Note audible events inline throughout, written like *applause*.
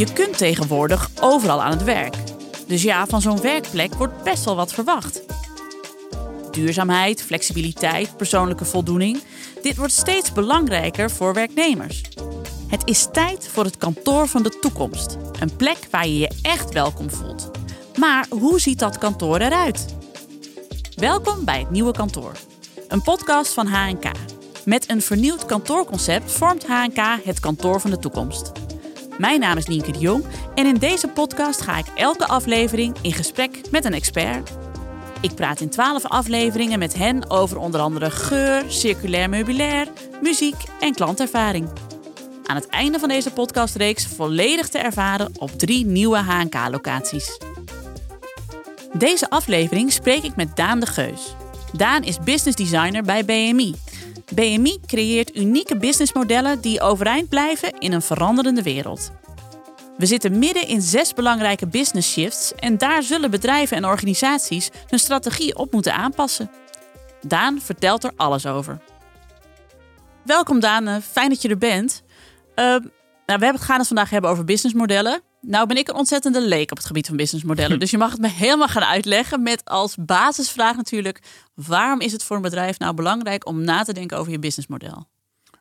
Je kunt tegenwoordig overal aan het werk. Dus ja, van zo'n werkplek wordt best wel wat verwacht. Duurzaamheid, flexibiliteit, persoonlijke voldoening. Dit wordt steeds belangrijker voor werknemers. Het is tijd voor het kantoor van de toekomst. Een plek waar je je echt welkom voelt. Maar hoe ziet dat kantoor eruit? Welkom bij het nieuwe kantoor. Een podcast van HNK. Met een vernieuwd kantoorconcept vormt HNK het kantoor van de toekomst. Mijn naam is Nienke de Jong en in deze podcast ga ik elke aflevering in gesprek met een expert. Ik praat in 12 afleveringen met hen over onder andere geur, circulair meubilair, muziek en klantervaring. Aan het einde van deze podcastreeks volledig te ervaren op drie nieuwe HNK-locaties. Deze aflevering spreek ik met Daan de Geus. Daan is business designer bij BMI. BMI creëert unieke businessmodellen die overeind blijven in een veranderende wereld. We zitten midden in zes belangrijke business shifts en daar zullen bedrijven en organisaties hun strategie op moeten aanpassen. Daan vertelt er alles over. Welkom Daan, eh, fijn dat je er bent. Uh, nou, we gaan het vandaag hebben over businessmodellen. Nou ben ik een ontzettende leek op het gebied van businessmodellen. *laughs* Dus je mag het me helemaal gaan uitleggen met als basisvraag natuurlijk... waarom is het voor een bedrijf nou belangrijk om na te denken over je businessmodel?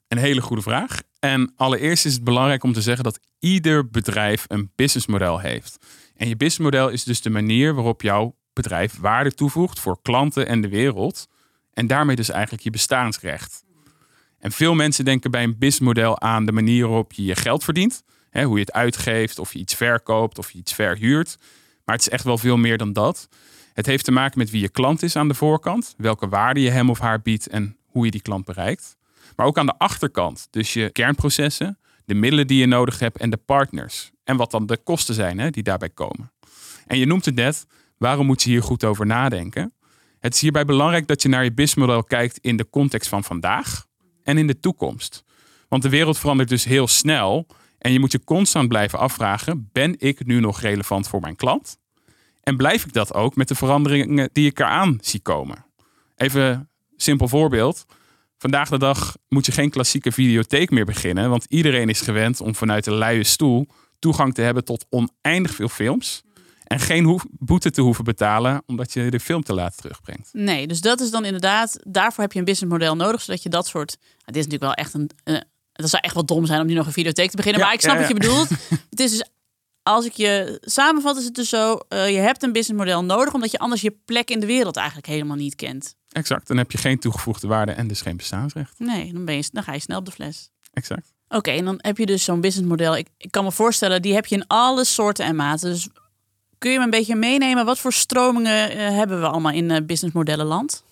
Een hele goede vraag. En allereerst is het belangrijk om te zeggen dat ieder bedrijf een businessmodel heeft. En je businessmodel is dus de manier waarop jouw bedrijf waarde toevoegt voor klanten en de wereld. En daarmee dus eigenlijk je bestaansrecht. En veel mensen denken bij een businessmodel aan de manier waarop je je geld verdient. Hè, hoe je het uitgeeft, of je iets verkoopt, of je iets verhuurt. Maar het is echt wel veel meer dan dat. Het heeft te maken met wie je klant is aan de voorkant, welke waarde je hem of haar biedt en hoe je die klant bereikt. Maar ook aan de achterkant, dus je kernprocessen, de middelen die je nodig hebt en de partners. En wat dan de kosten zijn hè, die daarbij komen. En je noemt het net, waarom moet je hier goed over nadenken? Het is hierbij belangrijk dat je naar je businessmodel kijkt in de context van vandaag en in de toekomst. Want de wereld verandert dus heel snel en je moet je constant blijven afvragen: ben ik nu nog relevant voor mijn klant? En blijf ik dat ook met de veranderingen die ik eraan zie komen? Even simpel voorbeeld. Vandaag de dag moet je geen klassieke videotheek meer beginnen, want iedereen is gewend om vanuit een luie stoel toegang te hebben tot oneindig veel films. En geen boete te hoeven betalen omdat je de film te laat terugbrengt. Nee, dus dat is dan inderdaad, daarvoor heb je een businessmodel nodig, zodat je dat soort. Nou, dit is natuurlijk wel echt een, een dat zou echt wel dom zijn om nu nog een videotheek te beginnen. maar ik snap wat je bedoelt. *laughs* het is dus, als ik je samenvat, is het dus zo: uh, je hebt een businessmodel nodig, omdat je anders je plek in de wereld eigenlijk helemaal niet kent. Exact. Dan heb je geen toegevoegde waarde en dus geen bestaansrecht. Nee, dan, ben je, dan ga je snel op de fles. Exact. Oké, en dan heb je dus zo'n businessmodel. Ik, ik kan me voorstellen, die heb je in alle soorten en maten. Dus kun je me een beetje meenemen? Wat voor stromingen uh, hebben we allemaal in uh, businessmodellenland?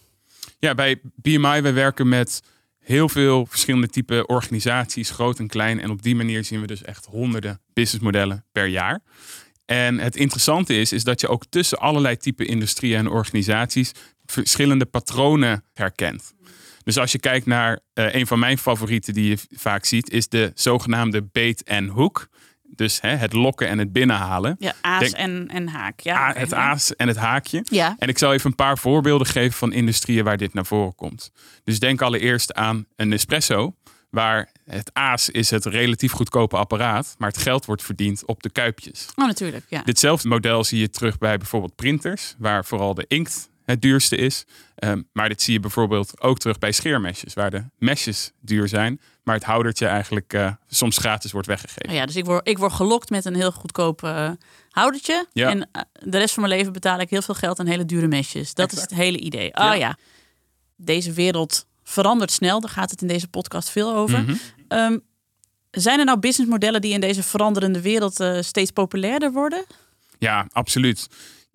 Ja, bij BMI, wij werken met heel veel verschillende type organisaties, groot en klein. En op die manier zien we dus echt honderden businessmodellen per jaar. En het interessante is, is dat je ook tussen allerlei type industrieën en organisaties verschillende patronen herkent. Dus als je kijkt naar uh, een van mijn favorieten die je vaak ziet, is de zogenaamde bait en hook. Dus hè, het lokken en het binnenhalen. Ja, aas en, en haak. Ja, het aas en het haakje. Ja. En ik zal even een paar voorbeelden geven van industrieën waar dit naar voren komt. Dus denk allereerst aan een espresso, waar het aas is het relatief goedkope apparaat, maar het geld wordt verdiend op de kuipjes. Oh, natuurlijk. Ja. Ditzelfde model zie je terug bij bijvoorbeeld printers, waar vooral de inkt het duurste is. Um, maar dit zie je bijvoorbeeld ook terug bij scheermesjes, waar de mesjes duur zijn, maar het houdertje eigenlijk uh, soms gratis wordt weggegeven. Oh ja, dus ik word, ik word gelokt met een heel goedkoop uh, houdertje. Ja. En uh, de rest van mijn leven betaal ik heel veel geld aan hele dure mesjes. Dat exact. is het hele idee. Oh ja. ja. deze wereld verandert snel. Daar gaat het in deze podcast veel over. Mhm. Mm -hmm. um, zijn er nou businessmodellen die in deze veranderende wereld steeds populairder worden? Ja, absoluut.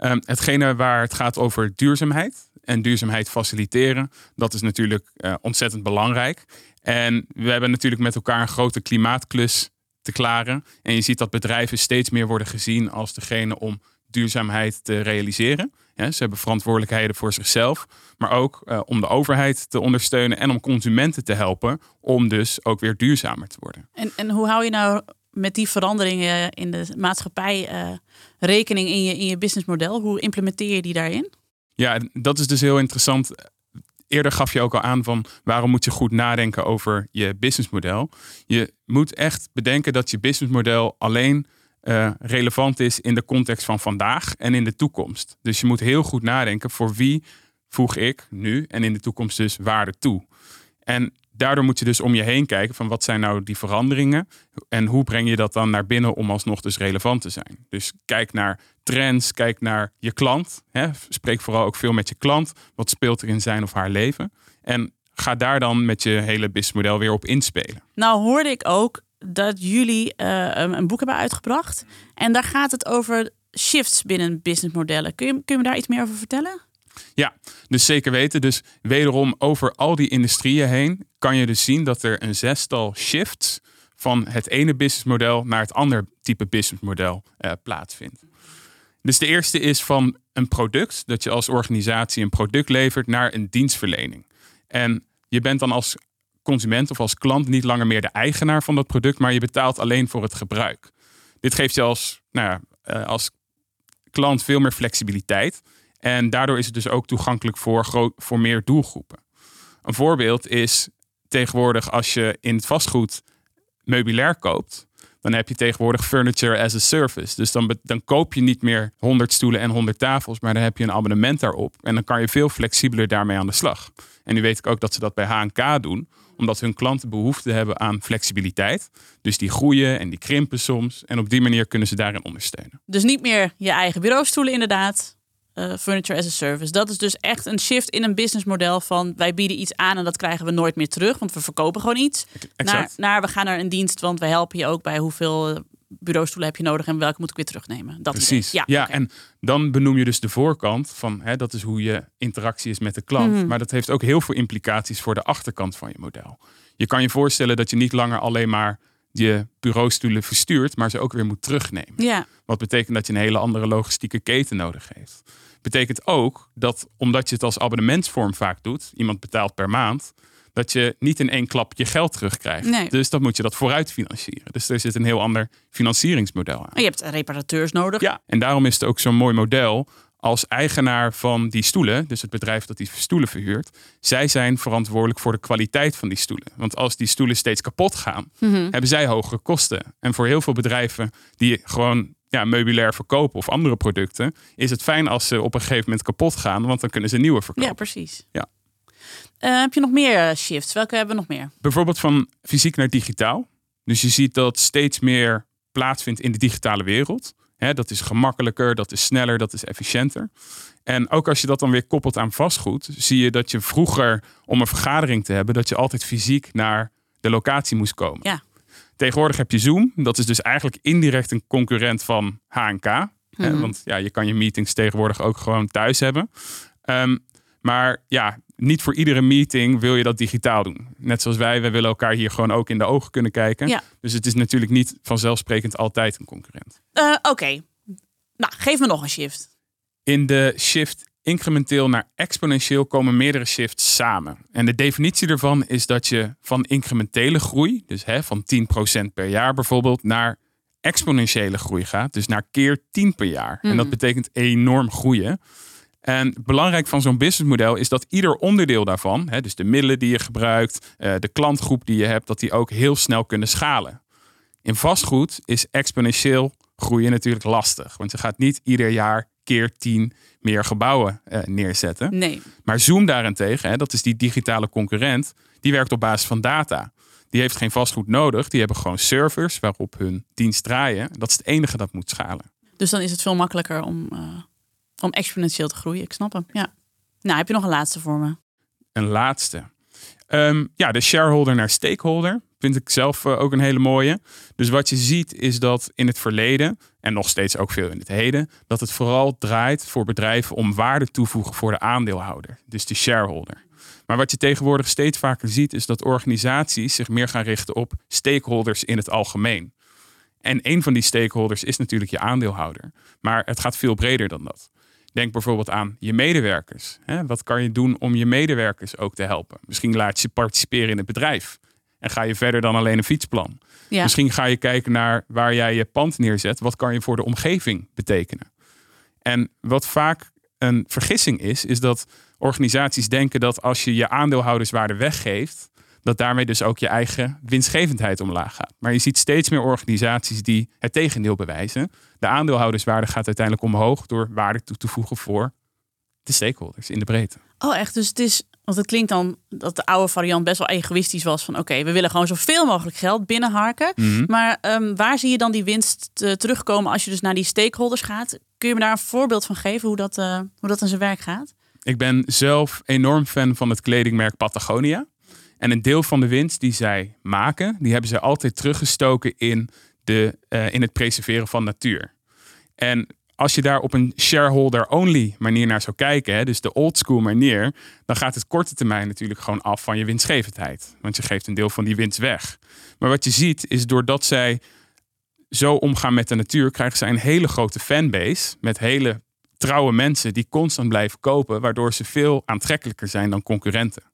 Um, hetgene waar het gaat over duurzaamheid en duurzaamheid faciliteren, dat is natuurlijk uh, ontzettend belangrijk. En we hebben natuurlijk met elkaar een grote klimaatklus te klaren. En je ziet dat bedrijven steeds meer worden gezien als degene om duurzaamheid te realiseren. Ja, ze hebben verantwoordelijkheden voor zichzelf, maar ook uh, om de overheid te ondersteunen en om consumenten te helpen om dus ook weer duurzamer te worden. En, en hoe hou je nou met die veranderingen in de maatschappij uh, rekening in je, in je businessmodel? Hoe implementeer je die daarin? Ja, dat is dus heel interessant. Eerder gaf je ook al aan van waarom moet je goed nadenken over je businessmodel. Je moet echt bedenken dat je businessmodel alleen eh, relevant is in de context van vandaag en in de toekomst. Dus je moet heel goed nadenken voor wie voeg ik nu en in de toekomst dus waarde toe. En daardoor moet je dus om je heen kijken van wat zijn nou die veranderingen en hoe breng je dat dan naar binnen om alsnog dus relevant te zijn. Dus kijk naar trends, kijk naar je klant. Hè. Spreek vooral ook veel met je klant. Wat speelt er in zijn of haar leven? En ga daar dan met je hele businessmodel weer op inspelen. Nou hoorde ik ook dat jullie uh, een boek hebben uitgebracht. En daar gaat het over shifts binnen businessmodellen. Kun je, kun je me daar iets meer over vertellen? Ja, dus zeker weten. Dus wederom over al die industrieën heen kan je dus zien dat er een zestal shifts van het ene businessmodel naar het andere type businessmodel uh, plaatsvindt. Dus de eerste is van een product, dat je als organisatie een product levert naar een dienstverlening. En je bent dan als consument of als klant niet langer meer de eigenaar van dat product, maar je betaalt alleen voor het gebruik. Dit geeft je als, nou ja, eh, als klant veel meer flexibiliteit. En daardoor is het dus ook toegankelijk voor, voor meer doelgroepen. Een voorbeeld is tegenwoordig als je in het vastgoed meubilair koopt, dan heb je tegenwoordig furniture as a service. Dus dan, dan koop je niet meer 100 stoelen en 100 tafels, maar dan heb je een abonnement daarop. En dan kan je veel flexibeler daarmee aan de slag. En nu weet ik ook dat ze dat bij HNK doen, omdat hun klanten behoefte hebben aan flexibiliteit. Dus die groeien en die krimpen soms. En op die manier kunnen ze daarin ondersteunen. Dus niet meer je eigen bureaustoelen inderdaad, uh, furniture as a service. Dat is dus echt een shift in een businessmodel van wij bieden iets aan en dat krijgen we nooit meer terug, want we verkopen gewoon iets. Naar, naar, we gaan naar een dienst, want we helpen je ook bij hoeveel eh, bureaustoelen heb je nodig en welke moet ik weer terugnemen. Dat Precies. Ja, ja en dan benoem je dus de voorkant van hè, dat is hoe je interactie is met de klant. Mhm. Maar dat heeft ook heel veel implicaties voor de achterkant van je model. Je kan je voorstellen dat je niet langer alleen maar je bureaustoelen verstuurt, maar ze ook weer moet terugnemen. Ja. Wat betekent dat je een hele andere logistieke keten nodig heeft. Betekent ook dat omdat je het als abonnementsvorm vaak doet, iemand betaalt per maand, dat je niet in één klap je geld terugkrijgt. Nee. Dus dat moet je dat vooruit financieren. Dus er zit een heel ander financieringsmodel aan. je hebt reparateurs nodig. Ja, en daarom is het ook zo'n mooi model als eigenaar van die stoelen, dus het bedrijf dat die stoelen verhuurt, zij zijn verantwoordelijk voor de kwaliteit van die stoelen. Want als die stoelen steeds kapot gaan, mhm. hebben zij hogere kosten. En voor heel veel bedrijven die gewoon ja, meubilair verkopen of andere producten, is het fijn als ze op een gegeven moment kapot gaan, want dan kunnen ze nieuwe verkopen. Ja, precies. Ja. Uh, heb je nog meer shifts? Welke hebben we nog meer? Bijvoorbeeld van fysiek naar digitaal. Dus je ziet dat steeds meer plaatsvindt in de digitale wereld dat is gemakkelijker, dat is sneller, dat is efficiënter. En ook als je dat dan weer koppelt aan vastgoed, zie je dat je vroeger om een vergadering te hebben, dat je altijd fysiek naar de locatie moest komen. Ja. Tegenwoordig heb je Zoom, dat is dus eigenlijk indirect een concurrent van HNK. Mhm. want ja, je kan je meetings tegenwoordig ook gewoon thuis hebben. Ehm, maar ja, niet voor iedere meeting wil je dat digitaal doen. Net zoals wij, wij willen elkaar hier gewoon ook in de ogen kunnen kijken. Ja. Dus het is natuurlijk niet vanzelfsprekend altijd een concurrent. Uh, Oké, nou geef me nog een shift. In de shift incrementeel naar exponentieel komen meerdere shifts samen. En de definitie ervan is dat je van incrementele groei, dus hè, van 10% per jaar bijvoorbeeld, naar exponentiële groei gaat. Dus naar keer 10 per jaar. En dat mhm. betekent enorm groeien. En belangrijk van zo'n businessmodel is dat ieder onderdeel daarvan, hè, dus de middelen die je gebruikt, eh, de klantgroep die je hebt, dat die ook heel snel kunnen schalen. In vastgoed is exponentieel groeien natuurlijk lastig, want je gaat niet ieder jaar keer tien meer gebouwen eh, neerzetten. Nee. Maar Zoom daarentegen, hè, dat is die digitale concurrent, die werkt op basis van data. Die heeft geen vastgoed nodig, die hebben gewoon servers waarop hun dienst draaien. Dat is het enige dat moet schalen. Dus dan is het veel makkelijker om. Uh om exponentieel te groeien. Ik snap hem. Ja. Nou, heb je nog een laatste voor me? Een laatste. Ehm, ja, de shareholder naar stakeholder vind ik zelf eh, ook een hele mooie. Dus wat je ziet is dat in het verleden, en nog steeds ook veel in het heden, dat het vooral draait voor bedrijven om waarde toevoegen voor de aandeelhouder, dus de shareholder. Maar wat je tegenwoordig steeds vaker ziet, is dat organisaties zich meer gaan richten op stakeholders in het algemeen. En een van die stakeholders is natuurlijk je aandeelhouder. Maar het gaat veel breder dan dat. Denk bijvoorbeeld aan je medewerkers. Wat kan je doen om je medewerkers ook te helpen? Misschien laat je ze participeren in het bedrijf. En ga je verder dan alleen een fietsplan. Misschien ga je kijken naar waar jij je pand neerzet. Wat kan je voor de omgeving betekenen? En wat vaak een vergissing is, is dat organisaties denken dat als je je aandeelhouderswaarde weggeeft, dat daarmee dus ook je eigen winstgevendheid omlaag gaat. Maar je ziet steeds meer organisaties die het tegendeel bewijzen. De aandeelhouderswaarde gaat uiteindelijk omhoog door waarde toe te voegen voor de stakeholders in de breedte. Oh, echt? Dus het is, want het klinkt dan dat de oude variant best wel egoïstisch was van oké, we willen gewoon zoveel mogelijk geld binnenharken. Mhm. Maar ehm, waar zie je dan die winst eh, terugkomen als je dus naar die stakeholders gaat? Kun je me daar een voorbeeld van geven hoe dat, eh, hoe dat in zijn werk gaat? Ik ben zelf enorm fan van het kledingmerk Patagonia. En een deel van de winst die zij maken, die hebben ze altijd teruggestoken in, de, eh, in het preserveren van natuur. En als je daar op een shareholder-only manier naar zou kijken, dus de old school manier, dan gaat het korte termijn natuurlijk gewoon af van je winstgevendheid. Want je geeft een deel van die winst weg. Maar wat je ziet is doordat zij zo omgaan met de natuur, krijgen zij een hele grote fanbase met hele trouwe mensen die constant blijven kopen, waardoor ze veel aantrekkelijker zijn dan concurrenten.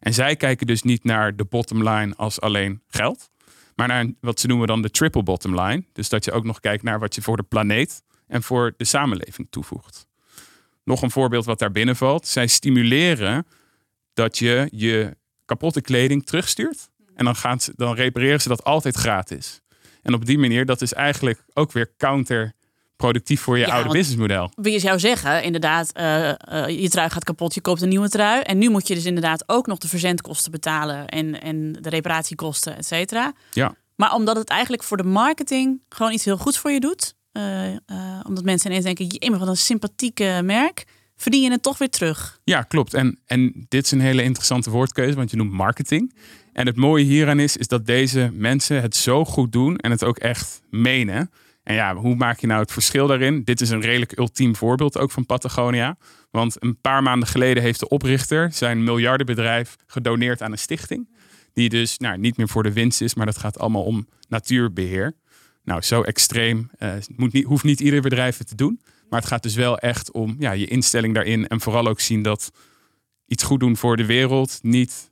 En zij kijken dus niet naar de bottom line als alleen geld, maar naar wat ze noemen dan de triple bottom line. Dus dat je ook nog kijkt naar wat je voor de planeet en voor de samenleving toevoegt. Nog een voorbeeld wat daar binnen valt. Zij stimuleren dat je je kapotte kleding terugstuurt. En dan, dan repareren ze dat altijd gratis. En op die manier, dat is eigenlijk ook weer counterproductief voor je Ja, oude businessmodel. Wie je zou zeggen, inderdaad, eh, eh, je trui gaat kapot, je koopt een nieuwe trui. En nu moet je dus inderdaad ook nog de verzendkosten betalen en, en de reparatiekosten, et cetera. Ja. Maar omdat het eigenlijk voor de marketing gewoon iets heel goeds voor je doet. eh, omdat mensen ineens denken, jemig, wat een sympathieke merk. Verdien je het toch weer terug. Ja, klopt. En, en dit is een hele interessante woordkeuze, want je noemt marketing. En het mooie hieraan is, is dat deze mensen het zo goed doen en het ook echt menen. En ja, hoe maak je nou het verschil daarin? Dit is een redelijk ultiem voorbeeld ook van Patagonia. Want een paar maanden geleden heeft de oprichter zijn miljardenbedrijf gedoneerd aan een stichting. Die dus nou, niet meer voor de winst is, maar dat gaat allemaal om natuurbeheer. Nou, zo extreem eh, moet niet, hoeft niet ieder bedrijf het te doen. Maar het gaat dus wel echt om ja, je instelling daarin. En vooral ook zien dat iets goed doen voor de wereld niet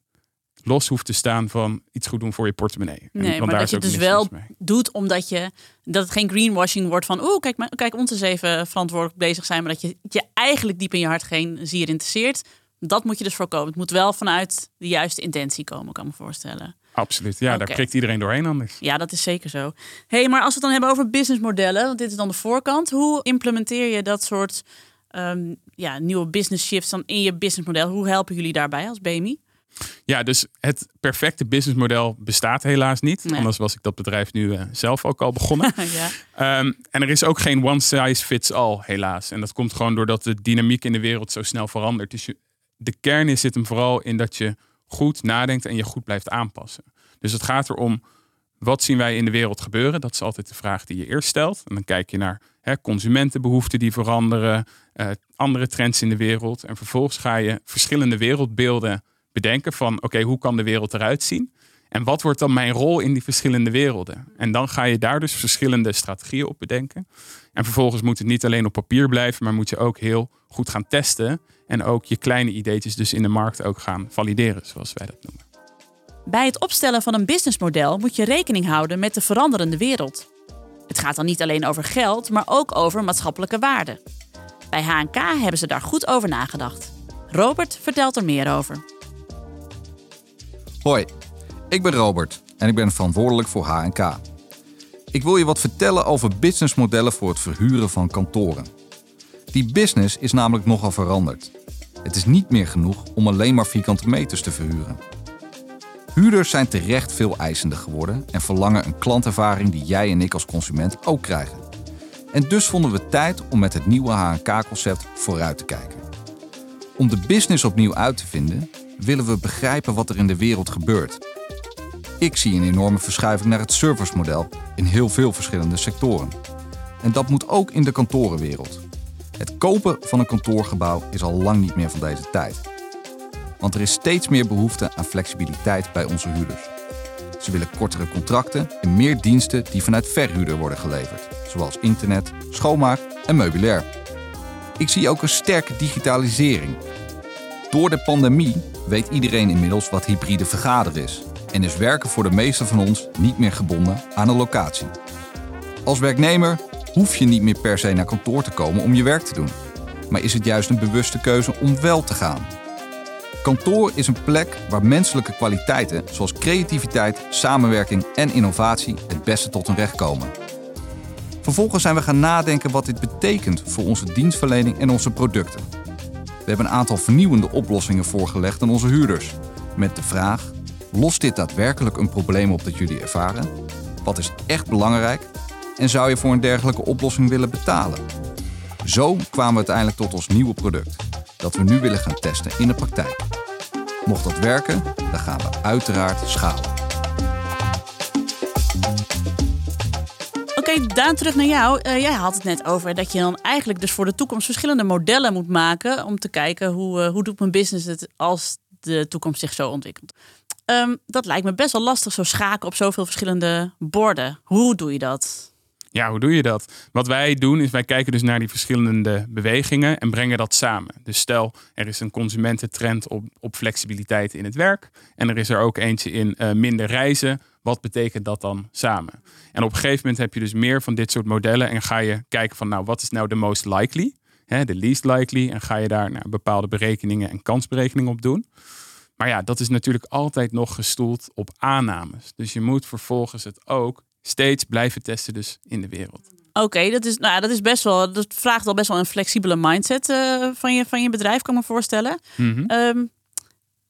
los hoeft te staan van iets goed doen voor je portemonnee. En- Nee, want maar daar dat is je het dus wel doet omdat je dat het geen greenwashing wordt van oeh, kijk, maar, kijk, ons eens even verantwoordelijk bezig zijn, maar dat je je eigenlijk diep in je hart geen zier interesseert. Dat moet je dus voorkomen. Het moet wel vanuit de juiste intentie komen, kan ik me voorstellen. Absoluut. Ja, daar prikt iedereen doorheen anders. Ja, dat is zeker zo. hey, maar als we het dan hebben over businessmodellen, want dit is dan de voorkant. Hoe implementeer je dat soort ehm, ja, nieuwe business shifts dan in je businessmodel? Hoe helpen jullie daarbij als BMI? Ja, dus het perfecte businessmodel bestaat helaas niet. Nee. Anders was ik dat bedrijf nu eh, zelf ook al begonnen. *laughs* ja. Ehm, en er is ook geen one size fits all, helaas. En dat komt gewoon doordat de dynamiek in de wereld zo snel verandert. Dus je, de kern is zit hem vooral in dat je goed nadenkt en je goed blijft aanpassen. Dus het gaat erom, wat zien wij in de wereld gebeuren? Dat is altijd de vraag die je eerst stelt. En dan kijk je naar hè, consumentenbehoeften die veranderen, eh, andere trends in de wereld. En vervolgens ga je verschillende wereldbeelden bedenken van, oké, hoe kan de wereld eruit zien? En wat wordt dan mijn rol in die verschillende werelden? En dan ga je daar dus verschillende strategieën op bedenken. En vervolgens moet het niet alleen op papier blijven, maar moet je ook heel goed gaan testen. En ook je kleine ideetjes dus in de markt ook gaan valideren, zoals wij dat noemen. Bij het opstellen van een businessmodel moet je rekening houden met de veranderende wereld. Het gaat dan niet alleen over geld, maar ook over maatschappelijke waarden. Bij HNK hebben ze daar goed over nagedacht. Robert vertelt er meer over. Hoi, ik ben Robert en ik ben verantwoordelijk voor H&K. Ik wil je wat vertellen over businessmodellen voor het verhuren van kantoren. Die business is namelijk nogal veranderd. Het is niet meer genoeg om alleen maar vierkante meters te verhuren. Huurders zijn terecht veel eisender geworden en verlangen een klantervaring die jij en ik als consument ook krijgen. En dus vonden we tijd om met het nieuwe H&K-concept vooruit te kijken. Om de business opnieuw uit te vinden, willen we begrijpen wat er in de wereld gebeurt. Ik zie een enorme verschuiving naar het servicemodel in heel veel verschillende sectoren. En dat moet ook in de kantorenwereld. Het kopen van een kantoorgebouw is al lang niet meer van deze tijd. Want er is steeds meer behoefte aan flexibiliteit bij onze huurders. Ze willen kortere contracten en meer diensten die vanuit verhuurder worden geleverd, zoals internet, schoonmaak en meubilair. Ik zie ook een sterke digitalisering. Door de pandemie weet iedereen inmiddels wat hybride vergaderen is en is werken voor de meesten van ons niet meer gebonden aan een locatie. Als werknemer hoef je niet meer per se naar kantoor te komen om je werk te doen, maar is het juist een bewuste keuze om wel te gaan. Kantoor is een plek waar menselijke kwaliteiten zoals creativiteit, samenwerking en innovatie het beste tot hun recht komen. Vervolgens zijn we gaan nadenken wat dit betekent voor onze dienstverlening en onze producten. We hebben een aantal vernieuwende oplossingen voorgelegd aan onze huurders. Met de vraag: lost dit daadwerkelijk een probleem op dat jullie ervaren? Wat is echt belangrijk? En zou je voor een dergelijke oplossing willen betalen? Zo kwamen we uiteindelijk tot ons nieuwe product, dat we nu willen gaan testen in de praktijk. Mocht dat werken, dan gaan we uiteraard schalen. Oké, Daan, terug naar jou. Eh, jij had het net over dat je dan eigenlijk dus voor de toekomst verschillende modellen moet maken om te kijken hoe, uh, hoe doet mijn business het als de toekomst zich zo ontwikkelt. Um, dat lijkt me best wel lastig, zo schaken op zoveel verschillende borden. Hoe doe je dat? Ja, hoe doe je dat? Wat wij doen is wij kijken dus naar die verschillende bewegingen en brengen dat samen. Dus stel, er is een consumententrend op, op flexibiliteit in het werk en er is er ook eentje in uh, minder reizen. Wat betekent dat dan samen? En op een gegeven moment heb je dus meer van dit soort modellen en ga je kijken van nou, wat is nou de most likely? de least likely. En ga je daar nou, bepaalde berekeningen en kansberekeningen op doen. Maar ja, dat is natuurlijk altijd nog gestoeld op aannames. Dus je moet vervolgens het ook steeds blijven testen dus in de wereld. Oké, dat is, nou, dat is best wel. Dat vraagt al best wel een flexibele mindset uh, van, je, van je bedrijf, kan ik me voorstellen. Mm -hmm. um,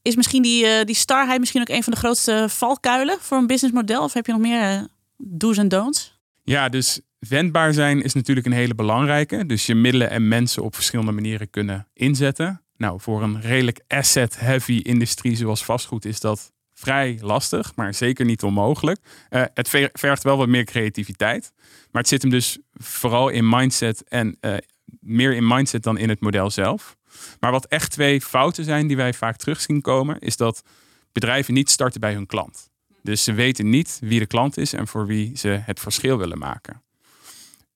is misschien die, uh, die starheid misschien ook een van de grootste valkuilen voor een businessmodel? Of heb je nog meer uh, do's en don'ts? Ja, dus wendbaar zijn is natuurlijk een hele belangrijke. Dus je middelen en mensen op verschillende manieren kunnen inzetten. Nou, voor een redelijk asset-heavy industrie zoals vastgoed is dat vrij lastig, maar zeker niet onmogelijk. Uh, het vergt wel wat meer creativiteit. Maar het zit hem dus vooral in mindset en meer in mindset dan in het model zelf. Maar wat echt twee fouten zijn die wij vaak terug zien komen, is dat bedrijven niet starten bij hun klant. Dus ze weten niet wie de klant is en voor wie ze het verschil willen maken.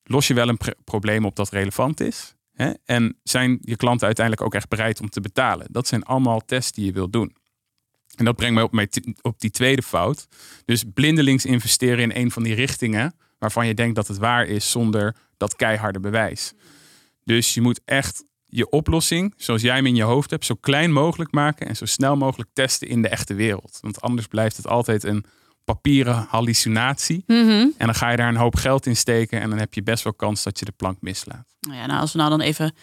Los je wel een probleem op dat relevant is? Hè? En zijn je klanten uiteindelijk ook echt bereid om te betalen? Dat zijn allemaal tests die je wilt doen. En dat brengt mij op, op die tweede fout. Dus blindelings investeren in een van die richtingen waarvan je denkt dat het waar is zonder dat keiharde bewijs. Dus je moet echt je oplossing, zoals jij hem in je hoofd hebt, zo klein mogelijk maken en zo snel mogelijk testen in de echte wereld. Want anders blijft het altijd een papieren hallucinatie. Mm -hmm. En dan ga je daar een hoop geld in steken en dan heb je best wel kans dat je de plank mislaat. Nou ja, nou als we nou dan even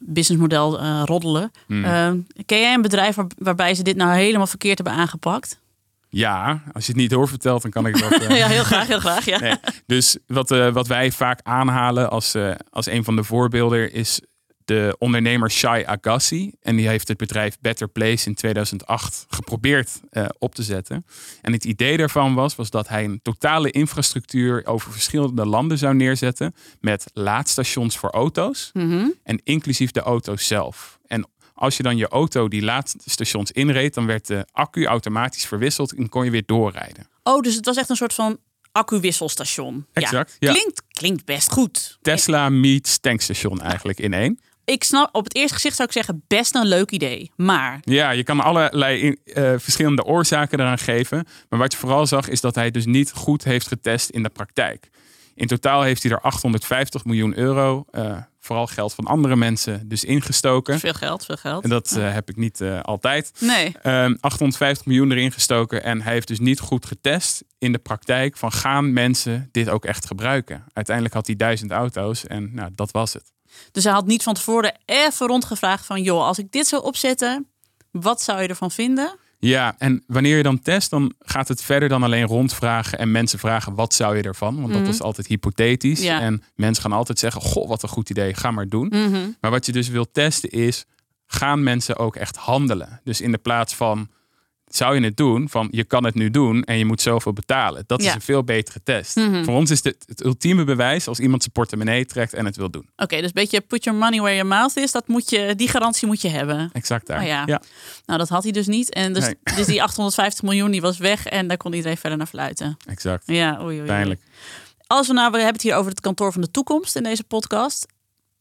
businessmodel uh, roddelen. Mm. Uh, ken jij een bedrijf waar, waarbij ze dit nou helemaal verkeerd hebben aangepakt? Ja, als je het niet doorvertelt, dan kan ik dat. Uh... *laughs* ja, heel graag, heel graag. Ja. *laughs* Nee. Dus wat, uh, wat wij vaak aanhalen als, als een van de voorbeelden is de ondernemer Shai Agassi. En die heeft het bedrijf Better Place in 2008 geprobeerd uh, op te zetten. En het idee daarvan was, was dat hij een totale infrastructuur over verschillende landen zou neerzetten. Met laadstations voor auto's. Mm -hmm. En inclusief de auto's zelf. En als je dan je auto die laadstations inreed, dan werd de accu automatisch verwisseld en kon je weer doorrijden. Oh, dus het was echt een soort van accu-wisselstation. Exact. Ja. Klinkt, klinkt best goed. Tesla meets tankstation eigenlijk in één ik snap, op het eerste gezicht zou ik zeggen, best een leuk idee. Maar. Ja, je kan allerlei uh, verschillende oorzaken eraan geven. Maar wat je vooral zag, is dat hij dus niet goed heeft getest in de praktijk. In totaal heeft hij er 850 miljoen euro, uh, vooral geld van andere mensen, dus ingestoken. Veel geld, veel geld. En dat uh, heb ik niet altijd. Nee. 850 ehm, miljoen erin gestoken en hij heeft dus niet goed getest in de praktijk van gaan mensen dit ook echt gebruiken. Uiteindelijk had hij duizend auto's en nou, dat was het. Dus hij had niet van tevoren even rondgevraagd van... joh, als ik dit zou opzetten, wat zou je ervan vinden? Ja, en wanneer je dan test, dan gaat het verder dan alleen rondvragen en mensen vragen wat zou je ervan? Want dat mhm. is altijd hypothetisch. Ja. En mensen gaan altijd zeggen, goh, wat een goed idee, ga maar doen. Mhm. Maar wat je dus wilt testen is, gaan mensen ook echt handelen? Dus in de plaats van zou je het doen van je kan het nu doen en je moet zoveel betalen. Dat is een veel betere test. Mhm. Voor ons is dit het ultieme bewijs als iemand zijn portemonnee trekt en het wil doen. Oké, dus een beetje put your money where your mouth is. Dat moet je, die garantie moet je hebben. Exact daar. Oh ja. ja. Nou, dat had hij dus niet. En dus, nee. *laughs* dus die 850 miljoen die was weg en daar kon iedereen verder naar fluiten. Exact. Ja, oei, oei, Pijnlijk. Als we nou, we hebben het hier over het kantoor van de toekomst in deze podcast.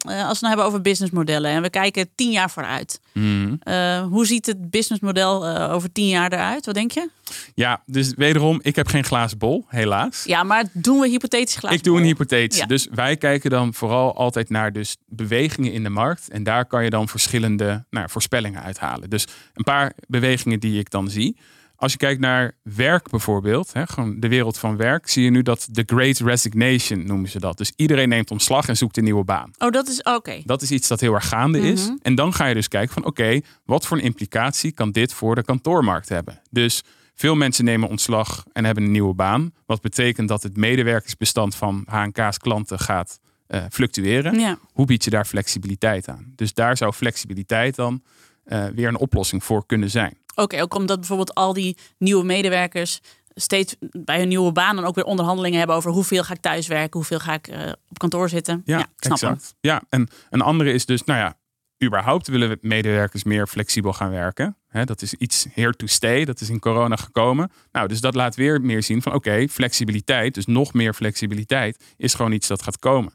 Als we het nou hebben over businessmodellen en we kijken tien jaar vooruit. Mhm. Uh, hoe ziet het businessmodel uh, over tien jaar eruit? Wat denk je? Ja, dus wederom, ik heb geen glazen bol, helaas. Ja, maar doen we hypothetisch glazen Ik doe een hypothetisch. Ja. Dus wij kijken dan vooral altijd naar dus bewegingen in de markt. En daar kan je dan verschillende nou, voorspellingen uithalen. Dus een paar bewegingen die ik dan zie. Als je kijkt naar werk bijvoorbeeld, hè, gewoon de wereld van werk, zie je nu dat de Great Resignation noemen ze dat. Dus iedereen neemt ontslag en zoekt een nieuwe baan. Oh, dat is oké. Dat is iets dat heel erg gaande is. Mhm. En dan ga je dus kijken van oké, wat voor een implicatie kan dit voor de kantoormarkt hebben? Dus veel mensen nemen ontslag en hebben een nieuwe baan. Wat betekent dat het medewerkersbestand van H&K's klanten gaat eh, fluctueren. Ja. Hoe bied je daar flexibiliteit aan? Dus daar zou flexibiliteit dan eh, weer een oplossing voor kunnen zijn. Oké, ook omdat bijvoorbeeld al die nieuwe medewerkers steeds bij hun nieuwe baan dan ook weer onderhandelingen hebben over hoeveel ga ik thuiswerken, hoeveel ga ik eh, op kantoor zitten. Ja, ik snap hem. exact. Ja, en een andere is dus, nou ja, überhaupt willen we medewerkers meer flexibel gaan werken. Dat is iets here to stay. Dat is in corona gekomen. Nou, dus dat laat weer meer zien van oké, flexibiliteit, dus nog meer flexibiliteit, is gewoon iets dat gaat komen.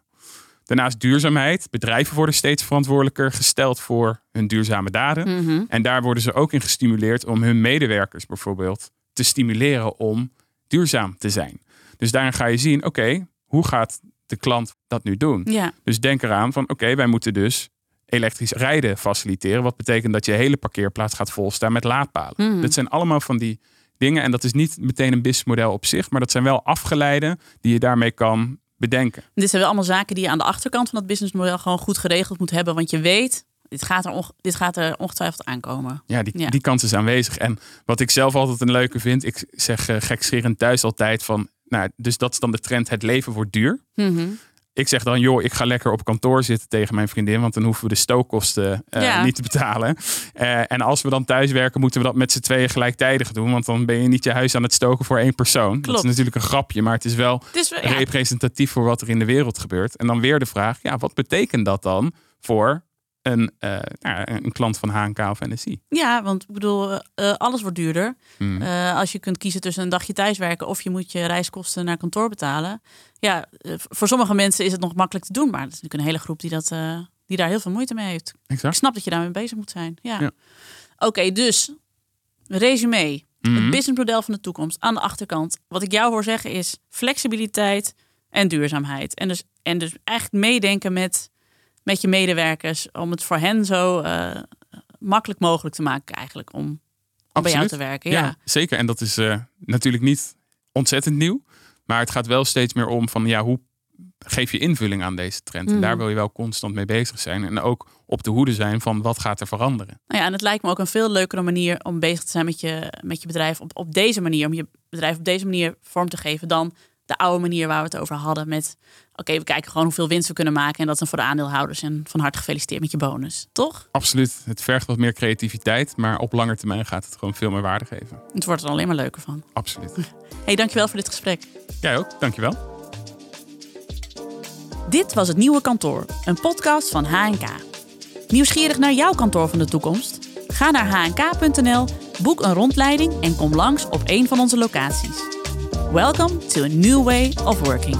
Daarnaast duurzaamheid. Bedrijven worden steeds verantwoordelijker gesteld voor hun duurzame daden. Mhm. En daar worden ze ook in gestimuleerd om hun medewerkers bijvoorbeeld te stimuleren om duurzaam te zijn. Dus daarin ga je zien, oké, hoe gaat de klant dat nu doen? Ja, Dus denk eraan van oké, wij moeten dus elektrisch rijden faciliteren. Wat betekent dat je hele parkeerplaats gaat volstaan met laadpalen. Mhm. Dat zijn allemaal van die dingen. En dat is niet meteen een businessmodel op zich, maar dat zijn wel afgeleiden die je daarmee kan bedenken. dit zijn wel allemaal zaken die je aan de achterkant van dat businessmodel gewoon goed geregeld moet hebben, want je weet, dit gaat er, dit gaat er ongetwijfeld aankomen. Ja, die, Ja. die kans is aanwezig. En wat ik zelf altijd een leuke vind, ik zeg uh, gekscherend thuis altijd van, nou, dus dat is dan de trend, het leven wordt duur. Mhm. Ik zeg dan, joh, ik ga lekker op kantoor zitten tegen mijn vriendin, want dan hoeven we de stookkosten eh, Ja. niet te betalen. Eh, en als we dan thuis werken, moeten we dat met z'n tweeën gelijktijdig doen, want dan ben je niet je huis aan het stoken voor één persoon. Dat is natuurlijk een grapje, maar het is wel Het is wel- ja, representatief voor wat er in de wereld gebeurt. En dan weer de vraag, ja, wat betekent dat dan voor een, eh, nou, een klant van HNK of NSI? ja, want ik bedoel, eh, alles wordt duurder. Hmm. Eh, als je kunt kiezen tussen een dagje thuiswerken of je moet je reiskosten naar kantoor betalen. Ja, eh, voor sommige mensen is het nog makkelijk te doen, maar er is natuurlijk een hele groep die, dat, eh, die daar heel veel moeite mee heeft. Ik snap dat je daarmee bezig moet zijn. Ja. Ja. Oké, dus resume. Het businessmodel van de toekomst aan de achterkant. Wat ik jou hoor zeggen is flexibiliteit en duurzaamheid. En dus, en dus eigenlijk meedenken met, met je medewerkers om het voor hen zo eh, makkelijk mogelijk te maken eigenlijk om, om bij jou te werken. Ja, Ja. zeker. En dat is eh, natuurlijk niet ontzettend nieuw. Maar het gaat wel steeds meer om van ja, hoe geef je invulling aan deze trend? En daar wil je wel constant mee bezig zijn. En ook op de hoede zijn van wat gaat er veranderen. Nou ja, en het lijkt me ook een veel leukere manier om bezig te zijn met je, met je bedrijf op, op deze manier. Om je bedrijf op deze manier vorm te geven dan de oude manier waar we het over hadden. Met oké, we kijken gewoon hoeveel winst we kunnen maken. En dat is dan voor de aandeelhouders. En van harte gefeliciteerd met je bonus. Toch? Absoluut. Het vergt wat meer creativiteit. Maar op lange termijn gaat het gewoon veel meer waarde geven. Het wordt er alleen maar leuker van. Absoluut. *laughs* hey, dankjewel voor dit gesprek. Jij ook. Dankjewel. Dit was het Nieuwe Kantoor, een podcast van HNK. Nieuwsgierig naar jouw kantoor van de toekomst? Ga naar hnk.nl, boek een rondleiding en kom langs op een van onze locaties. Welcome to a new way of working.